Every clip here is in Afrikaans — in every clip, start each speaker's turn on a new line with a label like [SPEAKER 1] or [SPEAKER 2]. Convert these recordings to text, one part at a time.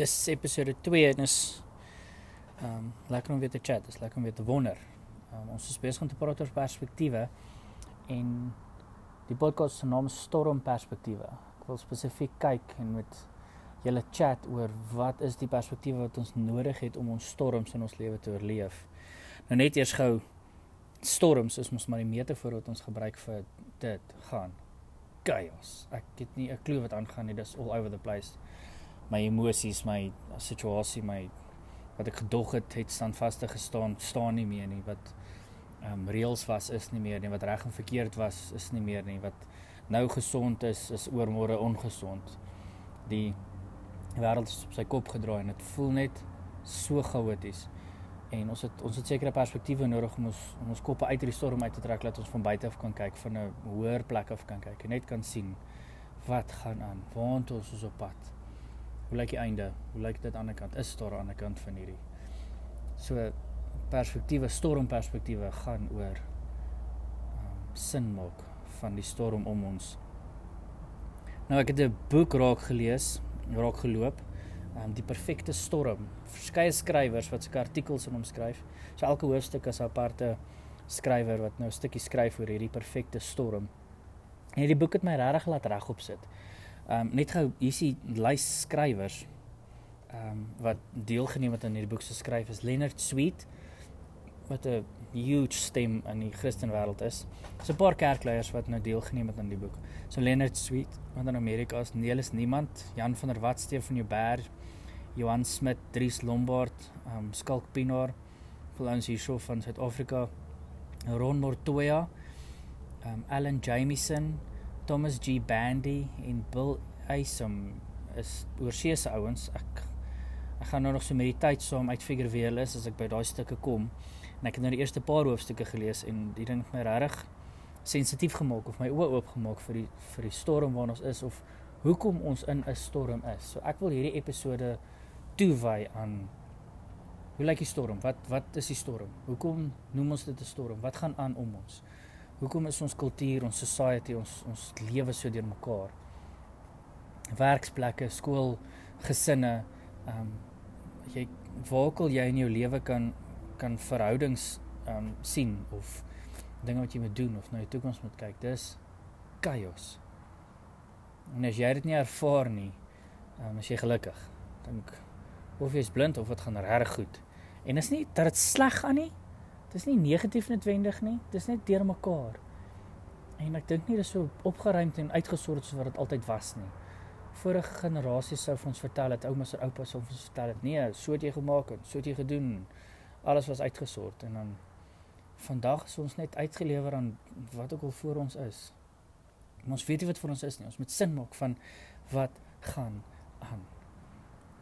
[SPEAKER 1] dis episode 2 en is ehm um, lekker om weer te chat, dis lekker om weer te wonder. Um, ons is besig om te praat oor perspektiewe en die podcast se naam Storm Perspektiewe. Ek wil spesifiek kyk en met julle chat oor wat is die perspektiewe wat ons nodig het om ons storms in ons lewe te oorleef. Nou net eers gou storms is mos maar die metafoor wat ons gebruik vir dit gaan chaos. Ek het nie 'n klou wat aangaan nie. Dis all over the place my emosies, my situasie, my wat ek gedog het het standvastig gestaan, staan nie meer nie. Wat ehm um, reëls was is nie meer nie. Wat reg en verkeerd was is nie meer nie. Wat nou gesond is, is oormôre ongesond. Die wêreld is op sy kop gedraai en dit voel net so chaoties. En ons het ons het sekere perspektiewe nodig om ons om ons koppe uit hierdie storm uit te trek dat ons van buite af kan kyk van 'n hoër plek af kan kyk en net kan sien wat gaan aan. Waar ons is op pad. Hoe lyk die einde? Hoe lyk dit aan die ander kant? Is daar aan die ander kant van hierdie? So perspektiewe, stormperspektiewe gaan oor um, sin maak van die storm om ons. Nou ek het 'n boek raak gelees, raak geloop, um, die perfekte storm. Verskeie skrywers wat sulke artikels in hom skryf. So elke hoofstuk is 'n aparte skrywer wat nou 'n stukkie skryf oor hierdie perfekte storm. En hierdie boek het my regtig laat regop sit. Ehm um, net gou hier is die lys skrywers ehm um, wat deelgeneem het aan hierdie boek se skryf is Leonard Sweet wat 'n huge stem in die Christen wêreld is. So 'n paar kerkleiers wat nou deelgeneem het aan die boek. So Leonard Sweet wat in Amerika is, Nelis Niemand, Jan van der Walt, Stefan Joubert, Johan Smit, Dries Lombard, ehm um, Skalk Pinaar, Flans hierso van Suid-Afrika, Ron Mortoya, ehm um, Alan Jamieson, Thomas G Bandy en Bill Aysom is oorsee se ouens. Ek ek gaan nou nog so met die tyd saam uitfigure wie hulle is as ek by daai stukke kom. En ek het nou die eerste paar hoofstukke gelees en die ding het my regtig sensitief gemaak of my oë oopgemaak vir die vir die storm waarin ons is of hoekom ons in 'n storm is. So ek wil hierdie episode toewy aan hoe lyk die storm? Wat wat is die storm? Hoekom noem ons dit 'n storm? Wat gaan aan om ons? Hoekom is ons kultuur, ons society, ons ons lewe so deurmekaar? Werksplekke, skool, gesinne, ehm um, jy waar kan jy in jou lewe kan kan verhoudings ehm um, sien of dinge wat jy moet doen of na jou toekoms moet kyk. Dis chaos. En as jy dit nie ervaar nie, ehm um, as jy gelukkig, dink of jy's blind of wat gaan reg goed. En is nie dat dit sleg gaan nie. Dis nie negatief netwendig nie, dis net deurmekaar. En ek dink nie dis so opgeruimd en uitgesort soos wat dit altyd was nie. Vorige generasies sou vir ons vertel het, oumas en oupas sou vir ons vertel het, nee, so het jy gemaak en so het jy gedoen. Alles was uitgesort en dan vandag is ons net uitgelewer aan wat ook al voor ons is. En ons weet nie wat vir ons is nie. Ons moet sin maak van wat gaan aan.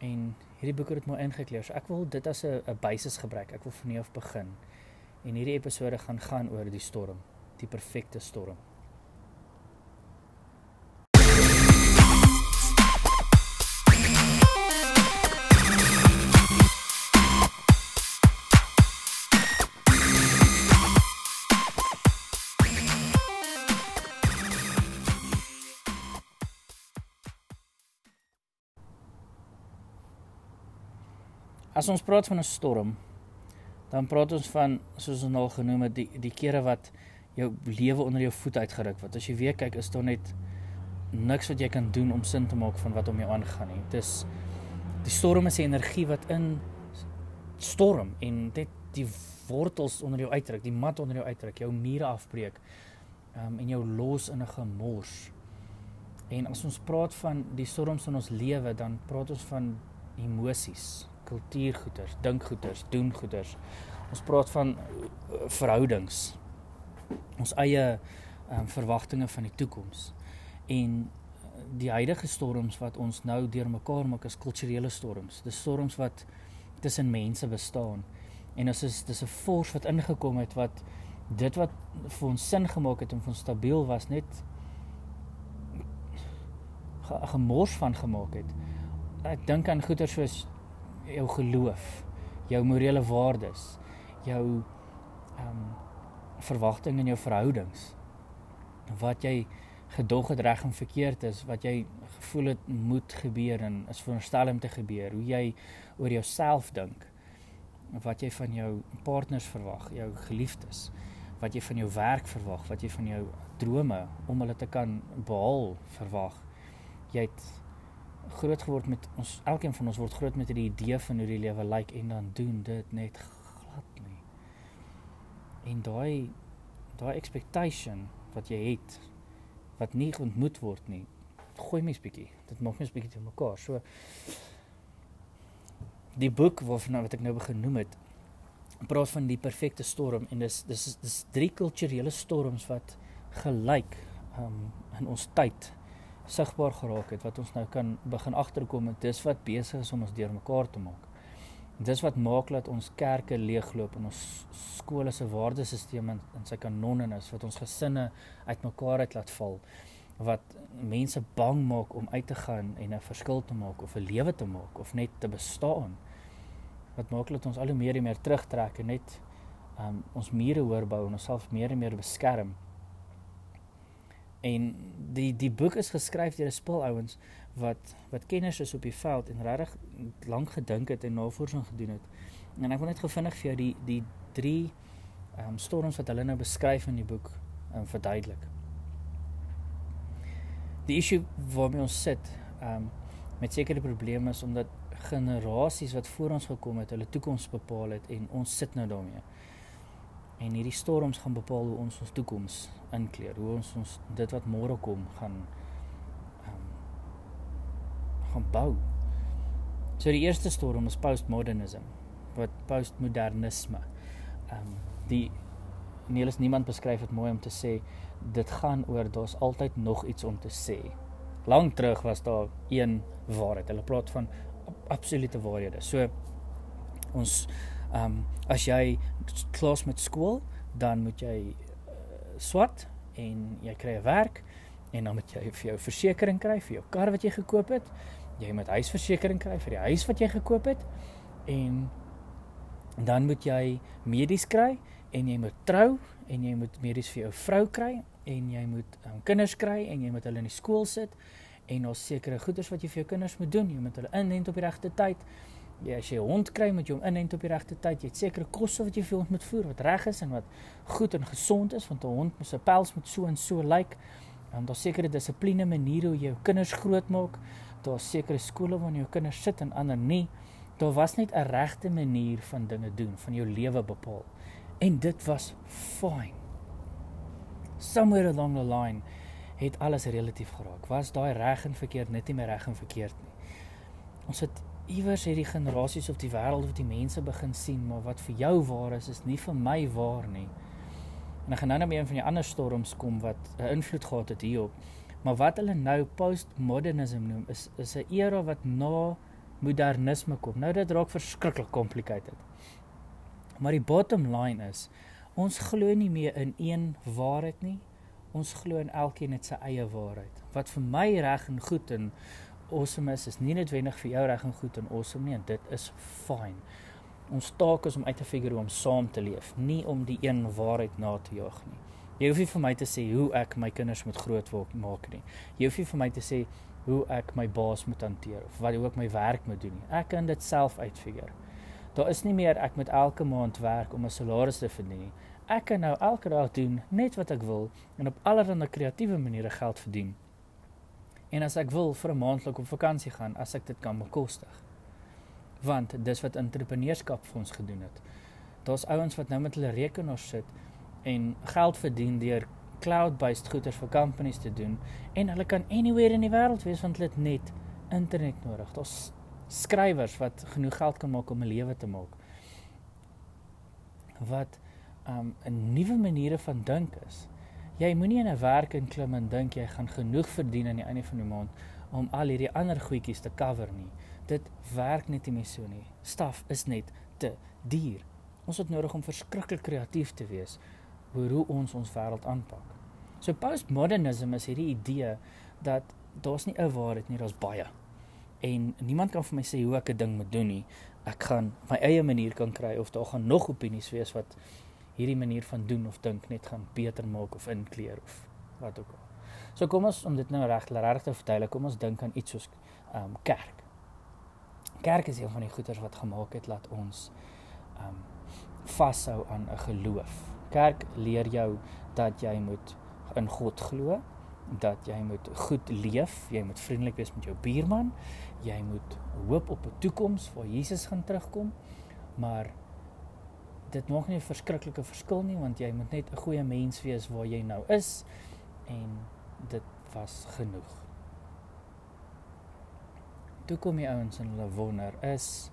[SPEAKER 1] En hierdie boek het mooi ingekleer. So ek wil dit as 'n basis gebruik. Ek wil van hier af begin. En hierdie episode gaan gaan oor die storm, die perfekte storm. As ons praat van 'n storm, dan praat ons van soos ons al genoem het die die kere wat jou lewe onder jou voet uitgeruk word. As jy weer kyk, is daar net niks wat jy kan doen om sin te maak van wat om jou aangaan nie. Dit is die storm is 'n energie wat in storm en dit die wortels onder jou uitdruk, die mat onder jou uitdruk, jou mure afbreek. Um, en jou los in 'n gemors. En as ons praat van die storms in ons lewe, dan praat ons van emosies, kultuurgoeders, dinkgoeders, doengoeders. Ons praat van uh, verhoudings. Ons eie um, verwagtinge van die toekoms. En uh, die huidige storms wat ons nou deurmekaar maak is kulturele storms. Dis storms wat tussen mense bestaan. En as is dis 'n force wat ingekom het wat dit wat vir ons sin gemaak het en vir ons stabiel was net gemors van gemaak het. Ek dink aan goeie soos jou geloof, jou morele waardes, jou ehm um, verwagtinge in jou verhoudings wat jy gedog het reg en verkeerd is, wat jy gevoel het moet gebeur en is veronderstel om te gebeur, hoe jy oor jouself dink, wat jy van jou partners verwag, jou geliefdes, wat jy van jou werk verwag, wat jy van jou drome om hulle te kan behaal verwag. Jy het groot geword met ons elkeen van ons word groot met hierdie idee van hoe die lewe lyk like, en dan doen dit net glad nie. En daai daai expectation wat jy het wat nie ontmoet word nie. Gooi mens bietjie. Dit maak mens bietjie te mekaar. So die boek waarvan wat ek nou begin noem het praat van die perfekte storm en dis dis dis drie kulturele storms wat gelyk um, in ons tyd sigbaar geraak het wat ons nou kan begin agterkom en dis wat besig is om ons deurmekaar te maak. Dis wat maak dat ons kerke leegloop en ons skole se waardesisteem in, in sy kanonne is wat ons gesinne uitmekaar uit laat val wat mense bang maak om uit te gaan en 'n verskil te maak of 'n lewe te maak of net te bestaan. Wat maak dat ons al hoe meer en meer terugtrek en net um, ons mure hoor bou en onsself meer en meer beskerm. En die die boek is geskryf deur 'n spul ouens wat wat kenners is op die veld en regtig lank gedink het en navorsing gedoen het. En ek wil net gevindig vir jou die die drie ehm um, storms wat hulle nou beskryf in die boek um, verduidelik. Die issue waarmee ons sit ehm um, met sekere probleme is omdat generasies wat voor ons gekom het, hulle toekoms bepaal het en ons sit nou daarmee. En hierdie storms gaan bepaal hoe ons ons toekoms inkleer, hoe ons ons dit wat môre kom gaan um, gaan bou. So die eerste storm is postmodernism, wat postmodernisme. Ehm um, die Niels niemand beskryf dit mooi om te sê dit gaan oor daar's altyd nog iets om te sê. Lank terug was daar een waarheid. Hulle praat van absolute waarhede. So ons ehm um, as jy klas met skool, dan moet jy uh, swat en jy kry 'n werk en dan moet jy vir jou versekerings kry vir jou kar wat jy gekoop het. Jy moet huisversekering kry vir die huis wat jy gekoop het en dan moet jy medies kry en jy moet trou en jy moet medies vir jou vrou kry en jy moet um, kinders kry en jy moet hulle in die skool sit en daar's sekere goeders wat jy vir jou kinders moet doen. Jy moet hulle inent op die regte tyd. Ja, as jy 'n hond kry, moet jy hom inent op die regte tyd. Jy het sekere kosse wat jy vir hom moet voer wat reg is en wat goed en gesond is want 'n hond sy pels moet so en so lyk. Like. En daar's sekere dissipline maniere hoe jy jou kinders grootmaak. Daar's sekere skole waar jy jou kinders sit en ander nie. Daar was net 'n regte manier van dinge doen, van jou lewe bepaal. En dit was fine. Somewhere along the line het alles relatief geraak. Was daai reg en verkeerd net nie meer reg en verkeerd nie. Ons het iewers hierdie generasies of die wêreld of die mense begin sien, maar wat vir jou waar is, is nie vir my waar nie. En ek gaan nou net een van die ander storms kom wat 'n invloed gehad het hierop. Maar wat hulle nou postmodernism noem, is is 'n era wat na modernisme kom. Nou dit raak verskriklik complicated. Maar die bottom line is ons glo nie meer in een waarheid nie. Ons glo in elkeen het sy eie waarheid. Wat vir my reg en goed en awesome is, is nie noodwendig vir jou reg en goed en awesome nie en dit is fine. Ons taak is om uit te figure hoe om saam te leef, nie om die een waarheid na te jaag nie. Jy hoef nie vir my te sê hoe ek my kinders moet groot maak nie. Jy hoef nie vir my te sê hoe ek my baas moet hanteer of wat ook my werk moet doen nie. Ek kan dit self uitfigure. Daar is nie meer ek moet elke maand werk om 'n salaris te verdien nie. Ek kan nou elke dag doen net wat ek wil en op allerlei kreatiewe maniere geld verdien. En as ek wil vir 'n maandelik op vakansie gaan, as ek dit kan bekostig. Want dis wat entrepreneurskap vir ons gedoen het. Daar's ouens wat nou met hulle rekenaars sit en geld verdien deur cloud-based goeder vir companies te doen en hulle kan anywhere in die wêreld wees want hulle het net internet nodig. Daar's skrywers wat genoeg geld kan maak om 'n lewe te maak. Wat um 'n nuwe maniere van dink is. Jy moenie in 'n werk inklim en dink jy gaan genoeg verdien aan die einde van die maand om al hierdie ander goedjies te cover nie. Dit werk net nie so nie. Staf is net te duur. Ons het nodig om verskriklik kreatief te wees oor hoe ons ons wêreld aanpak. So postmodernism is hierdie idee dat daar's nie 'n waarheid nie, daar's baie. En niemand kan vir my sê hoe ek 'n ding moet doen nie. Ek gaan my eie manier kan kry of daar gaan nog opinies wees wat hierdie manier van doen of dink net gaan beter maak of inkleer of wat ook al. So kom ons om dit nou reg reg te verduidelik, kom ons dink aan iets soos ehm um, kerk. Kerk is een van die goeders wat gemaak het dat ons ehm um, vashou aan 'n geloof. Kerk leer jou dat jy moet in God glo, dat jy moet goed leef, jy moet vriendelik wees met jou buurman, jy moet hoop op 'n toekoms waar Jesus gaan terugkom. Maar dit maak nie 'n verskriklike verskil nie want jy moet net 'n goeie mens wees waar jy nou is en dit was genoeg. Toe kom die ouens en hulle wonder is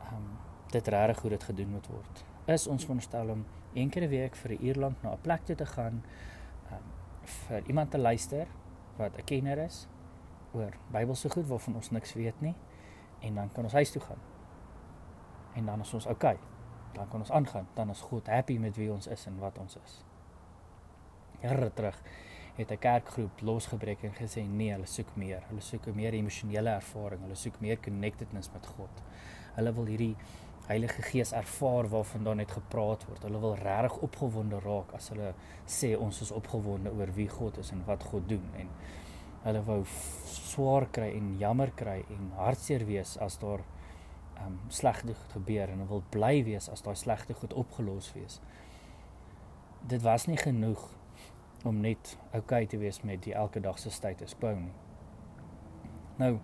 [SPEAKER 1] ehm um, dit regtig hoe dit gedoen moet word. Is ons veronderstel om een keer 'n week vir 'n uur lank na 'n plek toe te gaan um, vir iemand te luister wat 'n kenner is oor Bybelse goed waarvan ons niks weet nie en dan kan ons huis toe gaan. En dan is ons oukei. Okay dan kan ons aangaan. Dan is God happy met wie ons is en wat ons is. Jare terug het 'n kerkgroep losgebreek en gesê nee, hulle soek meer. Hulle soek meer emosionele ervaring. Hulle soek meer connectedness met God. Hulle wil hierdie Heilige Gees ervaar waarvan net gepraat word. Hulle wil regtig opgewonde raak as hulle sê ons is opgewonde oor wie God is en wat God doen en hulle wou swaar kry en jammer kry en hartseer wees as daar um slegte goed gebeur en wil bly wees as daai slegte goed opgelos wees. Dit was nie genoeg om net oukei okay te wees met die elke dag se status quo nie. Nou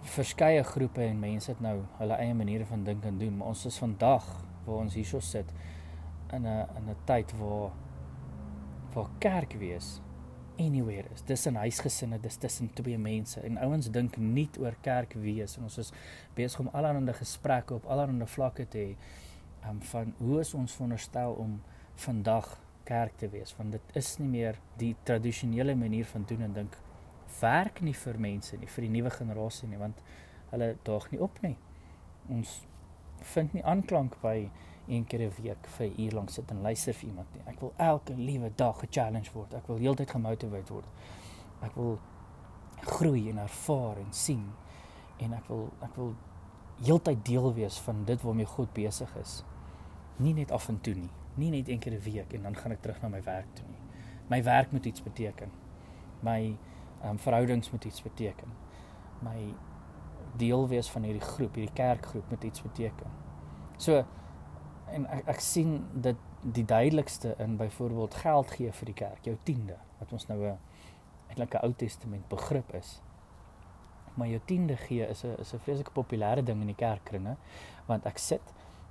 [SPEAKER 1] verskeie groepe en mense het nou hulle eie maniere van dink en doen, maar ons is vandag waar ons hierso sit in 'n in 'n tyd waar waar kerk wees anywhere is. Dis in huisgesinne, dis tussen twee mense en ouens dink nie oor kerk wees en ons is besig om allerlei gesprekke op allerlei vlakke te hê um, van hoe is ons veronderstel om vandag kerk te wees want dit is nie meer die tradisionele manier van doen en dink werk nie vir mense nie vir die nuwe generasie nie want hulle daag nie op nie. Ons vind nie aanklank by een keer 'n week vir 'n uur lank sit en luister vir iemand nie. Ek wil elke liewe dag ge-challenge word. Ek wil heeltyd gemotiveer word. Ek wil groei en ervaar en sien en ek wil ek wil heeltyd deel wees van dit waarmee God besig is. Nie net af en toe nie. Nie net een keer 'n week en dan gaan ek terug na my werk toe nie. My werk moet iets beteken. My um, verhoudings moet iets beteken. My deel wees van hierdie groep, hierdie kerkgroep moet iets beteken. So en ek, ek sien dit die duidelikste in byvoorbeeld geld gee vir die kerk, jou tiende, wat ons nou 'n eintlik 'n Ou Testament begrip is. Maar jou tiende gee is 'n is 'n vreeslike populêre ding in die kerkkringe, want ek sit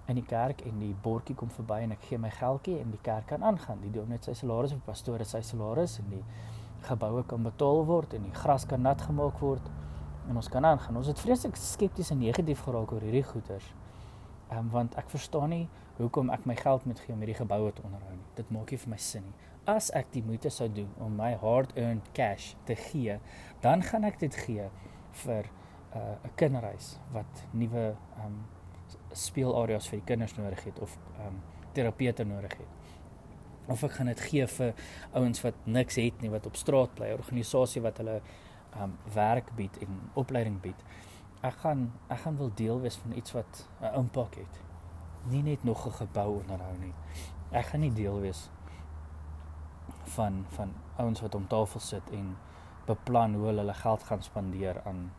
[SPEAKER 1] in die kerk en die bordjie kom verby en ek gee my geldjie en die kerk kan aangaan. Die doen net sy salaris of pastoor sy salaris en die geboue kan betaal word en die gras kan nat gemaak word en ons kan aangaan. Ons het vreeslik skepties en negatief geraak oor hierdie goeters. Ehm um, want ek verstaan nie hoekom ek my geld moet gee om hierdie geboue te onderhou nie. Dit maak nie vir my sin nie. As ek die moeite sou doen om my hard-earned cash te gee, dan gaan ek dit gee vir 'n uh, kinderhuis wat nuwe ehm um, speelareas vir die kinders nodig het of ehm um, terapeute nodig het. Of ek gaan dit gee vir ouens wat niks het nie wat op straat bly, 'n organisasie wat hulle ehm um, werk bied en opleiding bied ek gaan ek gaan wil deel wees van iets wat 'n impak het. Nie net nog 'n gebou onderhou nie. Ek gaan nie deel wees van van ouens wat om tafel sit en beplan hoe hulle hulle geld gaan spandeer aan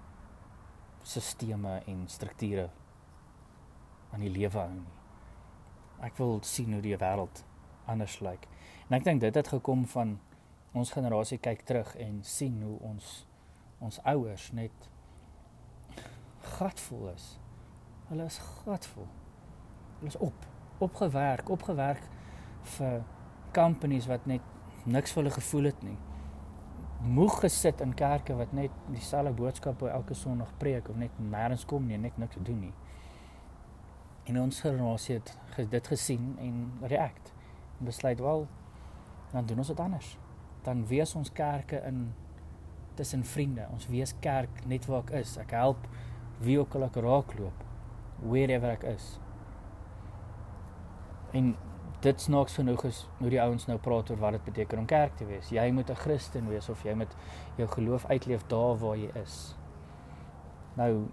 [SPEAKER 1] sisteme en strukture aan die lewe hou nie. Ek wil sien hoe die wêreld anders lyk. En ek dink dit het gekom van ons generasie kyk terug en sien hoe ons ons ouers net gatvol is. Hulle is gatvol. Hulle is op, opgewerk, opgewerk vir companies wat net niks vir hulle gevoel het nie. Moeg gesit in kerke wat net dieselfde boodskappe elke Sondag preek of net nêrens kom nie, net niks doen nie. En ons generasie het dit gesien en react en besluit wel dan doen ons dit anders. Dan wees ons kerke in tussen vriende. Ons wees kerk net waar ek is. Ek help wie ook al ek raakloop wherever ek is. En dit snaaks genoeg is hoe die ouens nou praat oor wat dit beteken om kerk te wees. Jy moet 'n Christen wees of jy moet jou geloof uitleef daar waar jy is. Nou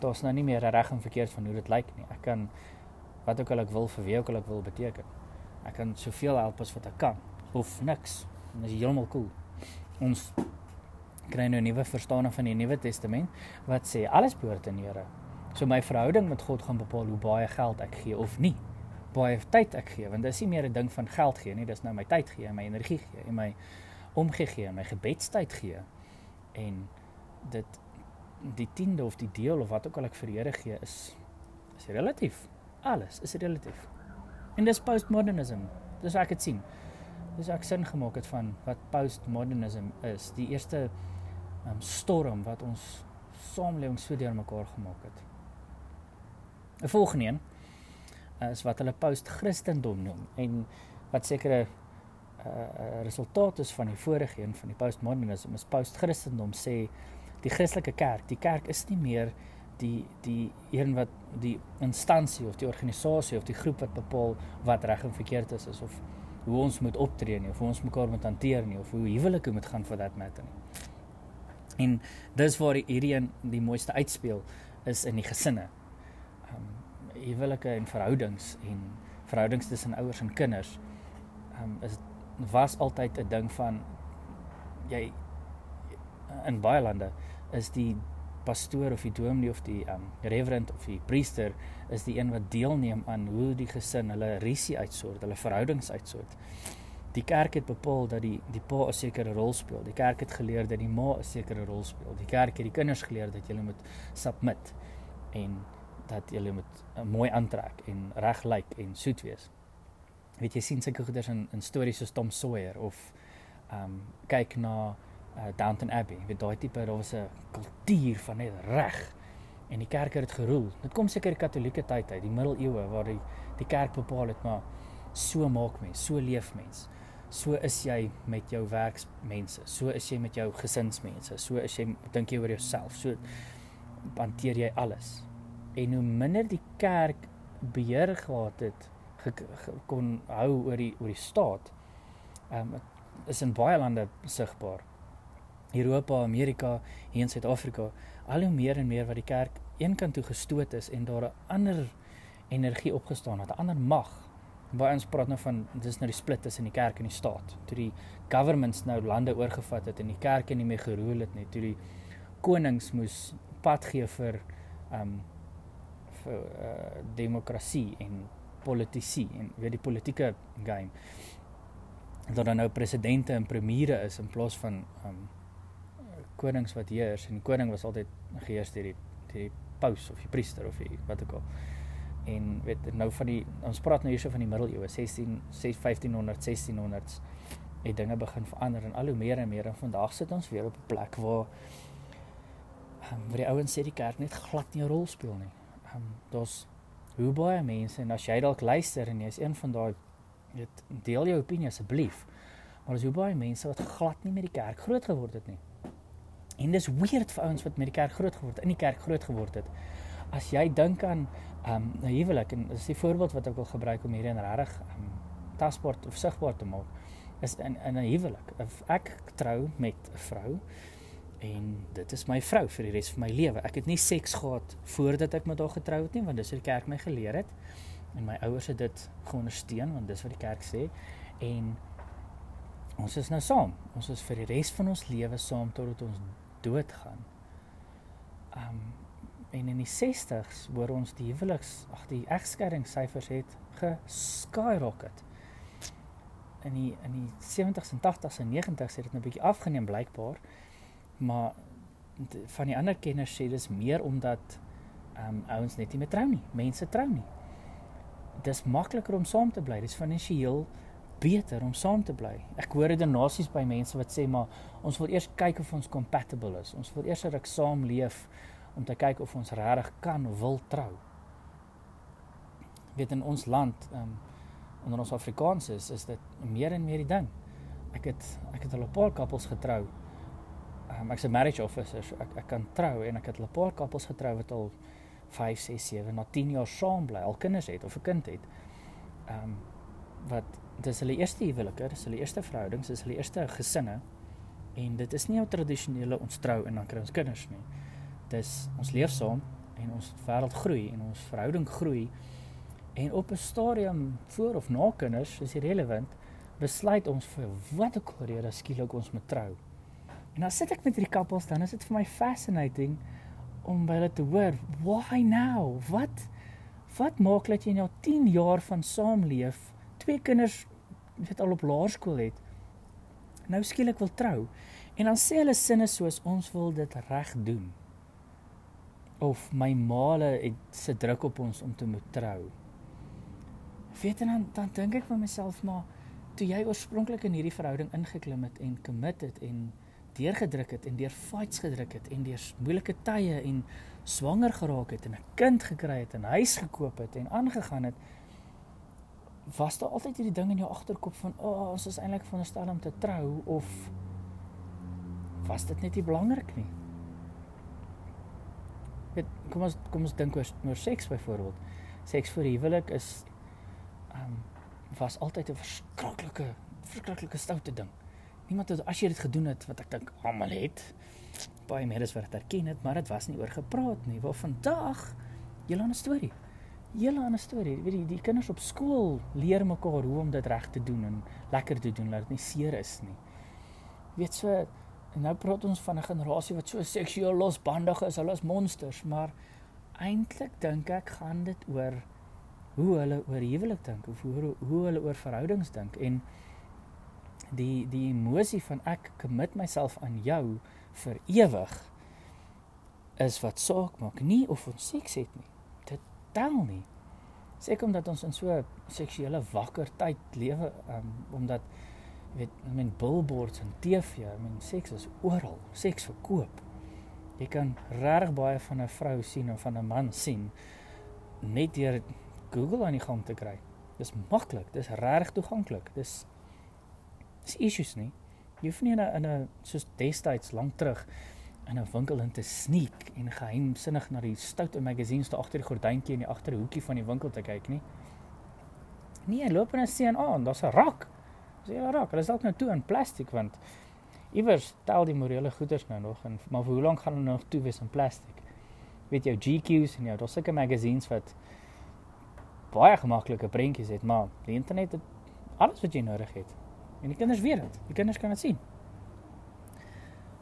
[SPEAKER 1] daar's nou nie meer reg en verkeerd van hoe dit lyk nie. Ek kan wat ook al ek wil vir wie ook al ek wil beteken. Ek kan soveel help as wat ek kan of niks. En dis heeltemal cool. Ons kry nou 'n nuwe verstaaning van die Nuwe Testament wat sê alles behoort aan die Here. So my verhouding met God gaan bepaal hoe baie geld ek gee of nie. Baie tyd ek gee, want dit is nie meer 'n ding van geld gee nie, dis nou my tyd gee, my energie gee en my omgee gee, my gebedstyd gee. En dit die tiende of die deel of wat ook al ek vir die Here gee is is relatief. Alles is relatief. En dis postmodernism. Dis ek het sien. Dis ek sin gemaak het van wat postmodernism is. Die eerste um, storm wat ons samelewing so deurmekaar gemaak het. 'n Volgende een is wat hulle post-Christendom noem en wat sekere uh resultate is van die vorige een van die postmodernisme is post-Christendom sê die Christelike kerk, die kerk is nie meer die die een wat die instansie of die organisasie of die groep wat bepaal wat reg en verkeerd is, is of hoe ons moet optree nie of hoe ons mekaar moet hanteer nie of hoe huwelike moet gaan vir dat matter nie. En dis waar hierdie een die mooiste uitspeel is in die gesinne. Ehm um, huwelike en verhoudings en verhoudings tussen ouers en kinders. Ehm um, is was altyd 'n ding van jy in baie lande is die pastoor of die dominee of die um reverend of die priester is die een wat deelneem aan hoe die gesin hulle risie uitsort, hulle verhoudings uitsort. Die kerk het bepaal dat die die pa 'n sekere rol speel. Die kerk het geleer dat die ma 'n sekere rol speel. Die kerk het die kinders geleer dat jy moet submit en dat jy moet uh, mooi aantrek en reg lyk en soet wees. Weet jy sien sulke goeders in in stories soos Tom Sawyer of um kyk na uh, Downton Abbey. Weet daai tipe daar was 'n kultuur van net reg en die kerk het dit geroel. Dit kom seker die Katolieke tyd uit, die middeleeue waar die die kerk bepaal het maar so maak mens, so leef mens. So is jy met jou werksmense, so is jy met jou gesinsmense, so is jy dink jy oor jouself, so hanteer jy alles. En hoe minder die kerk beheer gehad het, ge, ge, kon hou oor die oor die staat. Ehm um, is in baie lande sigbaar. Europa, Amerika, hier in Suid-Afrika, al hoe meer en meer wat die kerk eenkant toe gestoot is en daar 'n ander energie opgestaan het, 'n ander mag. Baie ons praat nou van dis nou die split tussen die kerk en die staat. Toe die governments nou lande oorgevat het en die kerk nie meer geroel het nie, toe die konings moes pad gee vir um vir uh, demokrasie en politisie en weet die politieke game. Dat daar nou presidente en premiere is in plaas van um konings wat heers en die koning was altyd geheers deur die deur die paus of die priester of die wat ook al. En weet nou van die ons praat nou hierso van die middeleeue 16 1500 1600s het dinge begin verander en al hoe meer en meer en vandag sit ons weer op 'n plek waar um, waar die ouens sê die kerk net glad nie 'n rol speel nie. Ehm um, daar's hoe baie mense en as jy dalk luister en jy's een van daai weet deel jou opinie asseblief. Maar as hoe baie mense wat glad nie met die kerk groot geword het nie. En dis weird vir ouens wat met die kerk groot geword het, in die kerk groot geword het. As jy dink aan ehm um, 'n huwelik en dis die voorbeeld wat ek wil gebruik om hierdie regtig ehm um, tasbaar of sigbaar te maak, is in in 'n huwelik. Ek trou met 'n vrou en dit is my vrou vir die res van my lewe. Ek het nie seks gehad voordat ek met haar getrou het nie, want dis wat die kerk my geleer het. En my ouers het dit geondersteun want dis wat die kerk sê. En ons is nou saam. Ons is vir die res van ons lewe saam totdat ons doodgaan. Um en in die 60s hoor ons die huweliks, ag die egskeidingssyfers het geskyrocket. In die in die 70s en 80s en 90s het dit 'n bietjie afgeneem blykbaar. Maar van die ander kenners sê dis meer omdat um ouens net nie meer trou nie. Mense trou nie. Dis makliker om saam te bly. Dis finansiëel beter om saam te bly. Ek hoor dit nasies by mense wat sê maar ons wil eers kyk of ons compatible is. Ons wil eers ruk saam leef om te kyk of ons regtig kan wil trou. Weet in ons land, ehm um, onder ons Afrikaans is, is dit meer en meer die ding. Ek het ek het al 'n paar koppels getrou. Um, ek's 'n marriage officer, so ek ek kan trou en ek het al 'n paar koppels getrou wat al 5, 6, 7 na 10 jaar saam bly, al kinders het of 'n kind het. Ehm um, wat dis hulle eerste huwelike, dis hulle eerste verhoudings, dis hulle eerste gesinne. En dit is nie 'n tradisionele ons trou en dan kry ons kinders nie. Dis ons leef saam en ons wêreld groei en ons verhouding groei. En op 'n stadium voor of na kinders is dit relevant, besluit ons vir wat ook al rede skielik ons moet trou. En dan sit ek met hierdie koppels dan is dit vir my fascinating om by hulle te hoor, why now? Wat wat maak dat jy nou 10 jaar van saamleef, twee kinders wat al op laerskool het, nou skielik wil trou? En dan sê hulle sinne soos ons wil dit reg doen. Of my maale het se druk op ons om te moet trou. Weet en dan dan dink ek vir myself maar toe jy oorspronklik in hierdie verhouding ingeklim het en committed en deurgedruk het en deur fights gedruk het en deur moeilike tye en swanger geraak het en 'n kind gekry het en 'n huis gekoop het en aangegaan het was daar altyd hierdie ding in jou agterkop van o oh, ons is eintlik veronderstel om te trou of was dit net nie belangrik nie kom ons kom ons dink oor, oor seks byvoorbeeld seks vir huwelik is ehm um, was altyd 'n verskriklike verskriklike stoute ding Niemand het as jy dit gedoen het wat ek dink almal het baie meer as wat erken het, maar dit was nie oor gepraat nie. Waar vandag julle 'n storie. Julle 'n storie. Weet jy, die kinders op skool leer mekaar hoe om dit reg te doen en lekker te doen, laat dit nie seer is nie. Weet so nou praat ons van 'n generasie wat so seksueel losbandig is, hulle is monsters, maar eintlik dink ek gaan dit oor hoe hulle oor huwelik dink of hoe hoe hulle oor verhoudings dink. En die die emosie van ek commit myself aan jou vir ewig is wat saak maak nie of ons seks het nie. Dit tel nie. Sê kom dat ons in so seksuele wakker tyd lewe um, omdat weet I mean billboards en TV I mean seks is oral seks verkoop jy kan regtig baie van 'n vrou sien of van 'n man sien net deur Google aan die gang te kry dis maklik dis regtig toeganklik dis Dis issues nie. Jy hoef nie in 'n in 'n soos destyds lank terug in 'n winkel in te sneek en geheimsinnig na die stoute magazines daar agter die gordyntjie in die agterhoekie van die winkel te kyk nie. Nee, loop en sien aan, daar's 'n rak. Dis 'n rak. Hulle is dalk nou toe in plastiek want iewers tel die morele goeders nou nog en maar vir hoe lank gaan hulle nog toe wees in plastiek? Weet jou GQ's en jou daar's sulke magazines wat baie gemaklike prentjies het, maar die internet het alles wat jy nodig het. En die kinders weet dit. Die kinders kan dit sien.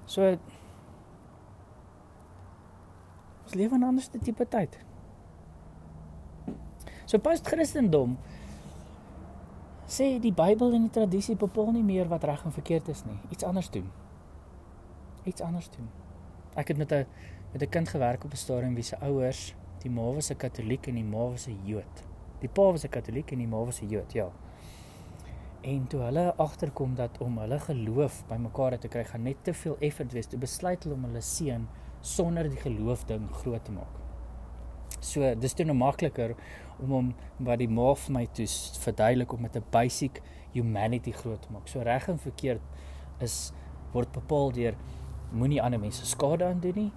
[SPEAKER 1] So ons lewe in 'n ander tipe tyd. So post-Christendom sê die Bybel en die tradisie bepaal nie meer wat reg en verkeerd is nie. Iets anders doen. Iets anders doen. Ek het met 'n met 'n kind gewerk op 'n stadium wie se ouers, die ma was 'n Katoliek en die ma was 'n Jood. Die pa was 'n Katoliek en die ma was 'n Jood, ja. En toe hulle agterkom dat om hulle geloof bymekaar te kry gaan net te veel effort wees, toe besluit hulle om hulle seun sonder die geloof ding groot te maak. So, dis toe nou makliker om hom wat die ma vir my toe verduidelik om met 'n basic humanity groot te maak. So reg en verkeerd is word bepaal deur moenie ander mense skade aan doen nie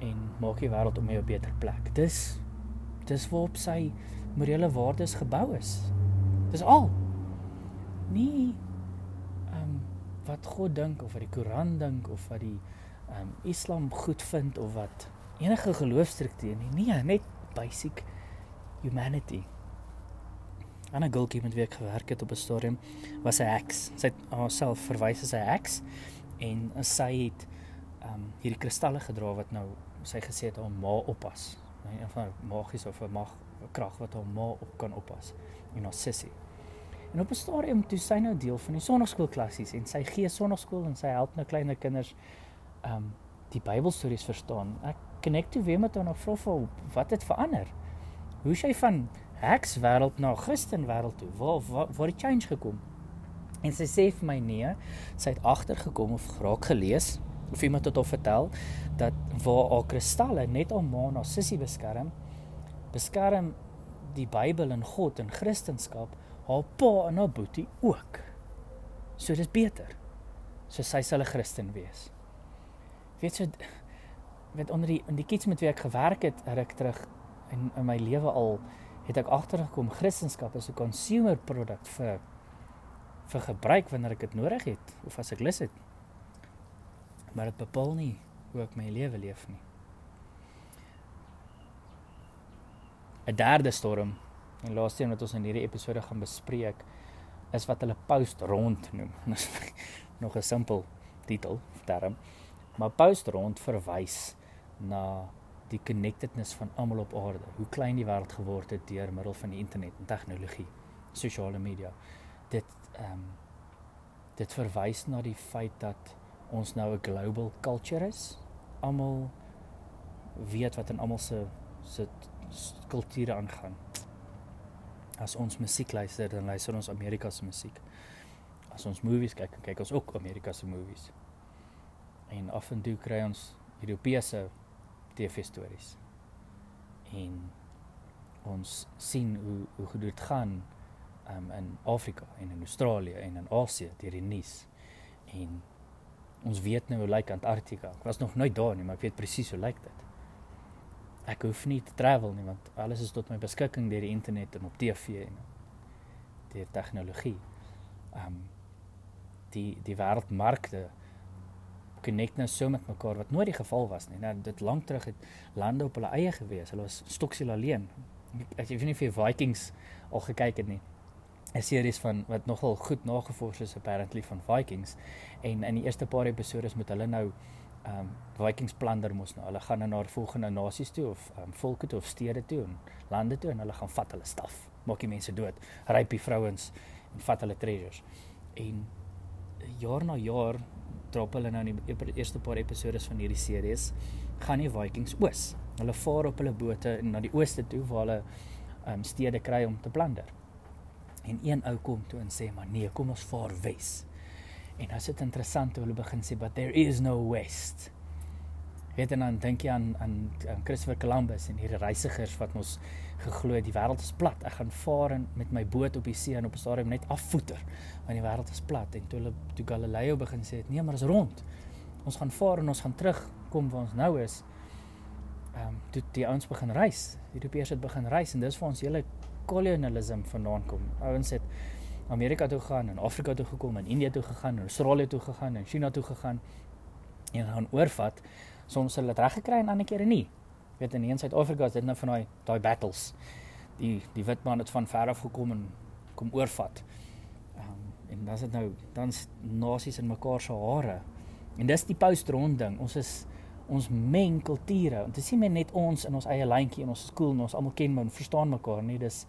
[SPEAKER 1] en maak die wêreld om 'n beter plek. Dis dis waarop sy morele waardes gebou is. Dis al nie ehm um, wat God dink of wat die Koran dink of wat die ehm um, Islam goed vind of wat enige geloofstruktuur nie. Nee, net basic humanity. Anna Gulke met wie ek gewerk het op 'n stadium was sy ex. Sy het haarself verwys as sy ex en sy het um, hierdie kristalle gedra wat nou sy gesê het haar ma oppas. Nee, een van magies of 'n mag krag wat haar ma op kan oppas. En haar sussie. En op 'n stadium toe sy nou deel van die sonnaarskoolklassies en sy gee sonnaarskool en sy help nou kleiner kinders um die Bybelstories verstaan. Ek connect toe weer met haar en vra vir wat het verander? Hoe sy van heks wêreld na Christen wêreld toe? Waar waar waar die change gekom? En sy sê vir my nee, sy het agtergekom of graag gelees of iemand het haar vertel dat waar haar kristalle net haar na sissie beskerm, beskerm die Bybel en God en Christendom haar pa en haar boetie ook. So dis beter. So sy sal 'n Christen wees. Weet jy met onder die in die kids met wie ek gewerk het, ruk terug in in my lewe al het ek agtergekom Christendom is 'n consumer produk vir vir gebruik wanneer ek dit nodig het of as ek lus het. Maar dit bepaal nie hoe ek my lewe leef nie. 'n Derde storm En laaste een wat ons in hierdie episode gaan bespreek is wat hulle post rond noem. Nog 'n simpel titel term. Maar post rond verwys na die connectedness van almal op aarde. Hoe klein die wêreld geword het deur middel van die internet en tegnologie, sosiale media. Dit ehm um, dit verwys na die feit dat ons nou 'n global culture is. Almal weet wat in almal se se kulture aangaan. As ons musiek luister, dan luister ons Amerika se musiek. As ons movies kyk, kyk ons ook Amerika se movies. En af en toe kry ons Europese TV-stories. En ons sien hoe hoe goed dit gaan um, in Afrika en in Australië en in Asië deur die nuus. En ons weet nou hoe lyk Antarktika. Ek was nog nooit daar nie, maar ek weet presies hoe lyk dit. Ek hoef nie te travel nie want alles is tot my beskikking deur die internet en op TV en deur tegnologie. Um die die wêreldmarkte connect nou so met mekaar wat nooit die geval was nie. Nou dit lank terug het lande op hulle eie gewees. Hulle was stoksiel alleen. Ek weet nie of jy Vikings al gekyk het nie. 'n Series van wat nogal goed nagevors is apparently van Vikings en in die eerste paar episode moet hulle nou um, Vikings plunder mos nou. Hulle gaan nou na volgende nasies toe of um, volke toe of stede toe en lande toe en hulle gaan vat hulle staf. Maak die mense dood, ryp die vrouens en vat hulle treasures. En jaar na jaar drop hulle nou in die eerste paar episode van hierdie series gaan die Vikings oos. Hulle vaar op hulle bote na die ooste toe waar hulle um, stede kry om te plunder. En een ou kom toe en sê maar nee, kom ons vaar wes. En as dit interessant hoe hulle begin sê but there is no west. Weet dan dink jy aan aan aan Christopher Columbus en hierdie reisigers wat ons geglo het die wêreld is plat. Ek gaan vaar in met my boot op die see en op 'n stadium net afvoeter want die wêreld is plat en toe hulle toe Galileo begin sê nee, maar dit is rond. Ons gaan vaar en ons gaan terug kom waar ons nou is. Ehm um, toe die ouens begin reis. Die Europeërs het begin reis en dis vir ons hele kolonialisme vandaan kom. Ouens het Amerika toe gegaan en Afrika toe gekom en Indië toe gegaan en Australië toe gegaan en China toe gegaan en gaan oorvat soms hulle dit reg gekry en ander kere nie. Weet in Suid-Afrika is dit nou van daai daai battles. Die die wit man het van ver af gekom en kom oorvat. Ehm um, en dan is dit nou dan's nasies in mekaar se hare. En dis die post-rond ding. Ons is ons meng kulture. Want dit sien men net ons in ons eie lyntjie in ons skool en ons almal ken men, verstaan mekaar nie. Dis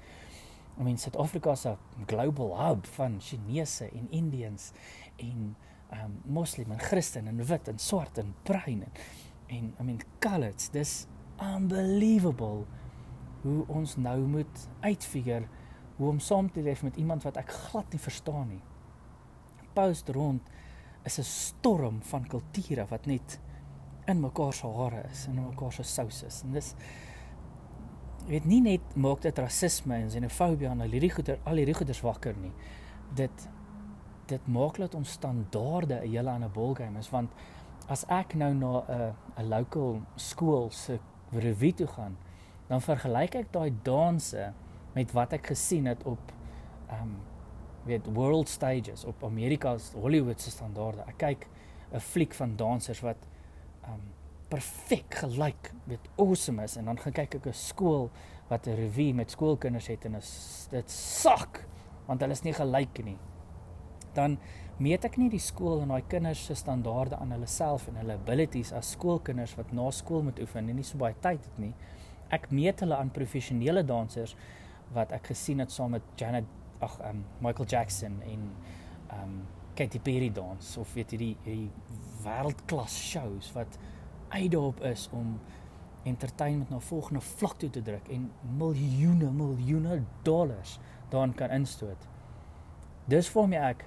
[SPEAKER 1] I mean Suid-Afrika se global hub van Chinese en Indiërs en um, moslim en Christen en wit en swart en bruin en en I mean colors dis unbelievable hoe ons nou moet uitfigure hoe om saam te leef met iemand wat ek glad nie verstaan nie. Post rond is 'n storm van kulture wat net in mekaar se hare is en in mekaar se sous is. En dis weet nie net maak dit rasisme en xenofobie en al hierdie goeie al hierdie goeders wakker nie. Dit dit maak dat ons standaarde 'n hele ander ballgame is want as ek nou na 'n 'n local skool se revue toe gaan, dan vergelyk ek daai danse met wat ek gesien het op ehm um, weet world stages op Amerika se Hollywood se standaarde. Ek kyk 'n fliek van dansers wat ehm um, perfek gelyk, weet awesome is en dan gaan kyk ek 'n skool wat 'n revue met skoolkinders het en dit sak want hulle is nie gelyk nie. Dan meet ek nie die skool en daai kinders se standaarde aan hulle self en hulle abilities as skoolkinders wat na skool moet oefen en nie so baie tyd het nie. Ek meet hulle aan professionele dansers wat ek gesien het saam met Janet ag um Michael Jackson en um Katy Perry dans of weet jy die die wêreldklas shows wat uitdaop is om entertainment na volgende vlak toe te druk en miljoene miljoene dollars daarin kan instoot. Dis vir my ek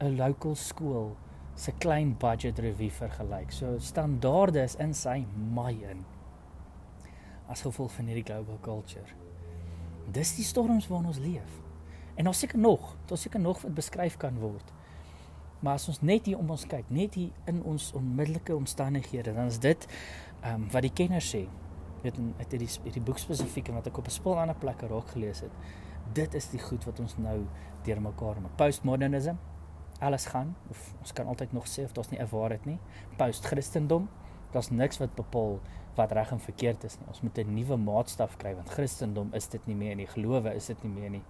[SPEAKER 1] 'n local skool se klein budget revue vergelyk. So standaarde is in sy my in as gevolg van hierdie global culture. Dis die storms waarin ons leef. En daar seker nog, daar seker nog wat beskryf kan word. Maar as ons net hier om ons kyk, net hier in ons onmiddellike omstandighede, dan is dit ehm um, wat die kenners sê. Weet in uit hierdie hierdie boek spesifiek en wat ek op 'n spul ander plekke raak gelees het. Dit is die goed wat ons nou deurmekaar met postmodernisme alles gaan of ons kan altyd nog sê of daar's nie 'n waarheid nie. Post-Christendom, daar's niks wat bepaal wat reg en verkeerd is nie. Ons moet 'n nuwe maatstaf kry want Christendom is dit nie meer nie. Gelowe is dit nie meer nie.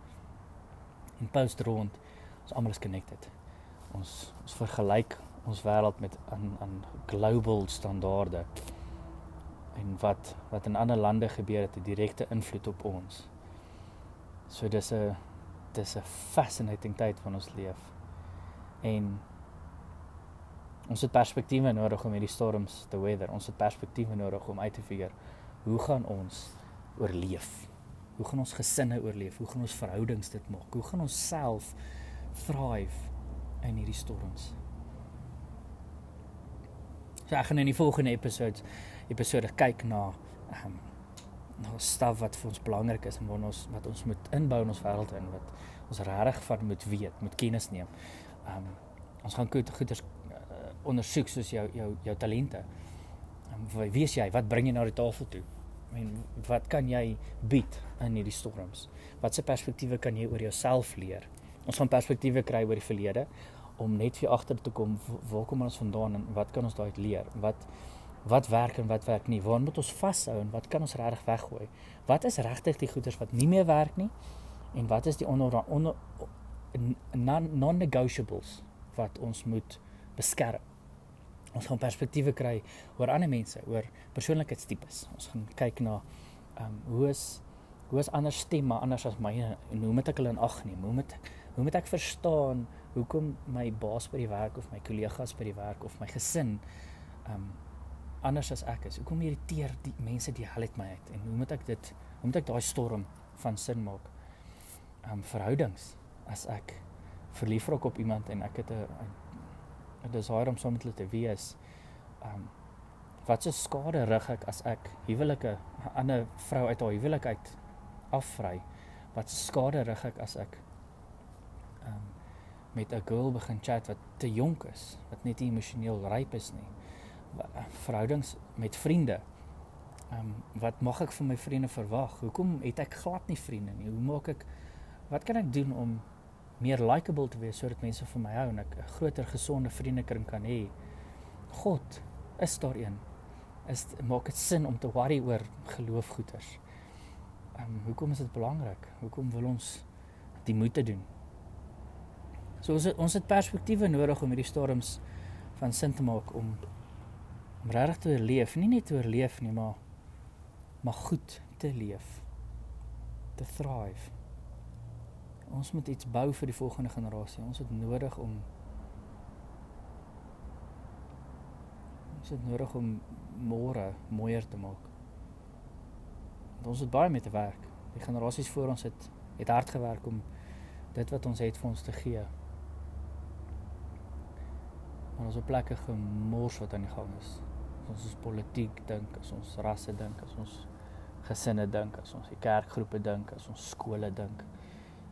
[SPEAKER 1] En post-rond Ons almal is connected. Ons ons vergelyk ons wêreld met aan aan global standaarde. En wat wat in ander lande gebeur het 'n direkte invloed op ons. So dis 'n dis 'n fascinating tyd van ons leef. En ons het perspektiewe nodig om hierdie storms te weather. Ons het perspektiewe nodig om uit te figure hoe gaan ons oorleef? Hoe gaan ons gesinne oorleef? Hoe gaan ons verhoudings dit maak? Hoe gaan ons self thrive in hierdie storms? So ek gaan in die volgende episode episode kyk na ehm um, na staf wat vir ons belangrik is en wat ons wat ons moet inbou in ons wêreld en wat ons regtig van moet weet, moet kennis neem. Ehm um, ons gaan goed goeders uh, ondersoek soos jou jou jou talente. Um, wie is jy? Wat bring jy na die tafel toe? En wat kan jy bied in hierdie storms? Watse perspektiewe kan jy oor jouself leer? Ons gaan perspektiewe kry oor die verlede om net vir agter te kom waar kom ons vandaan en wat kan ons daai leer? Wat wat werk en wat werk nie? Waar moet ons vashou en wat kan ons regtig weggooi? Wat is regtig die goeders wat nie meer werk nie? En wat is die onder onder non-negotiables wat ons moet beskerm? Ons gaan perspektiewe kry oor ander mense, oor persoonlikheidstipes. Ons gaan kyk na ehm um, hoe is hoe is ander stemme anders as myne en hoe moet ek hulle in ag neem? Hoe moet ek hoe moet ek verstaan hoekom my baas by die werk of my kollegas by die werk of my gesin ehm um, anders as ek is. Hoekom irriteer die mense die hel uit my uit en hoe moet ek dit hoe moet ek daai storm van sin maak? Ehm um, verhoudings as ek verlief raak op iemand en ek het 'n 'n desire om saam met hulle te wees. Um, wat se skade rig ek as ek huwelike 'n ander vrou uit haar huwelik uit afvry? Wat se skade rig ek as ek um, met 'n girl begin chat wat te jonk is, wat net emosioneel ryp is nie? verhoudings met vriende. Um, wat mag ek van my vriende verwag? Hoekom het ek glad nie vriende nie? Hoe maak ek wat kan ek doen om meer likable te wees sodat mense van my hou en ek 'n groter gesonde vriendekring kan hê? God is daar een. Is maak dit sin om te worry oor geloofgoeders? Ehm um, hoekom is dit belangrik? Hoekom wil ons die moeite doen? So ons het, ons het perspektiewe nodig om hierdie storms van sin te maak om om regtig te oorleef, nie net te oorleef nie, maar maar goed te leef. Te thrive. Ons moet iets bou vir die volgende generasie. Ons het nodig om ons het nodig om môre mooier te maak. Want ons het baie mee te werk. Die generasies voor ons het het hard gewerk om dit wat ons het vir ons te gee. Maar ons op plekke gemors wat aan die gang is ons ons politiek dink, as ons rasse dink, as ons gesinne dink, as ons die kerkgroepe dink, as ons skole dink,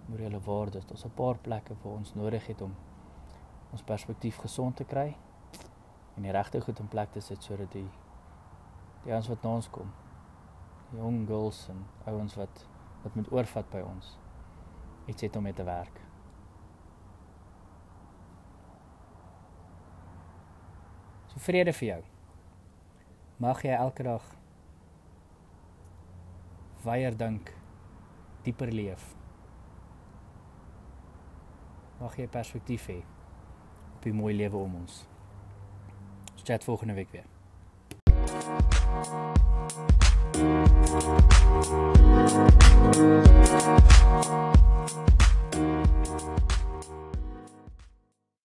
[SPEAKER 1] morele waardes. Daar's 'n paar plekke waar ons nodig het om ons perspektief gesond te kry en die regte goed in plek te sit sodat die die ons wat na ons kom, die jong girls en ouens wat wat met oorvat by ons iets het om mee te werk. So vrede vir jou mag jy elke dag weier dink dieper leef mag jy 'n perspektief hê op die mooi lewe om ons. Ons chat volgende week weer. Thank you.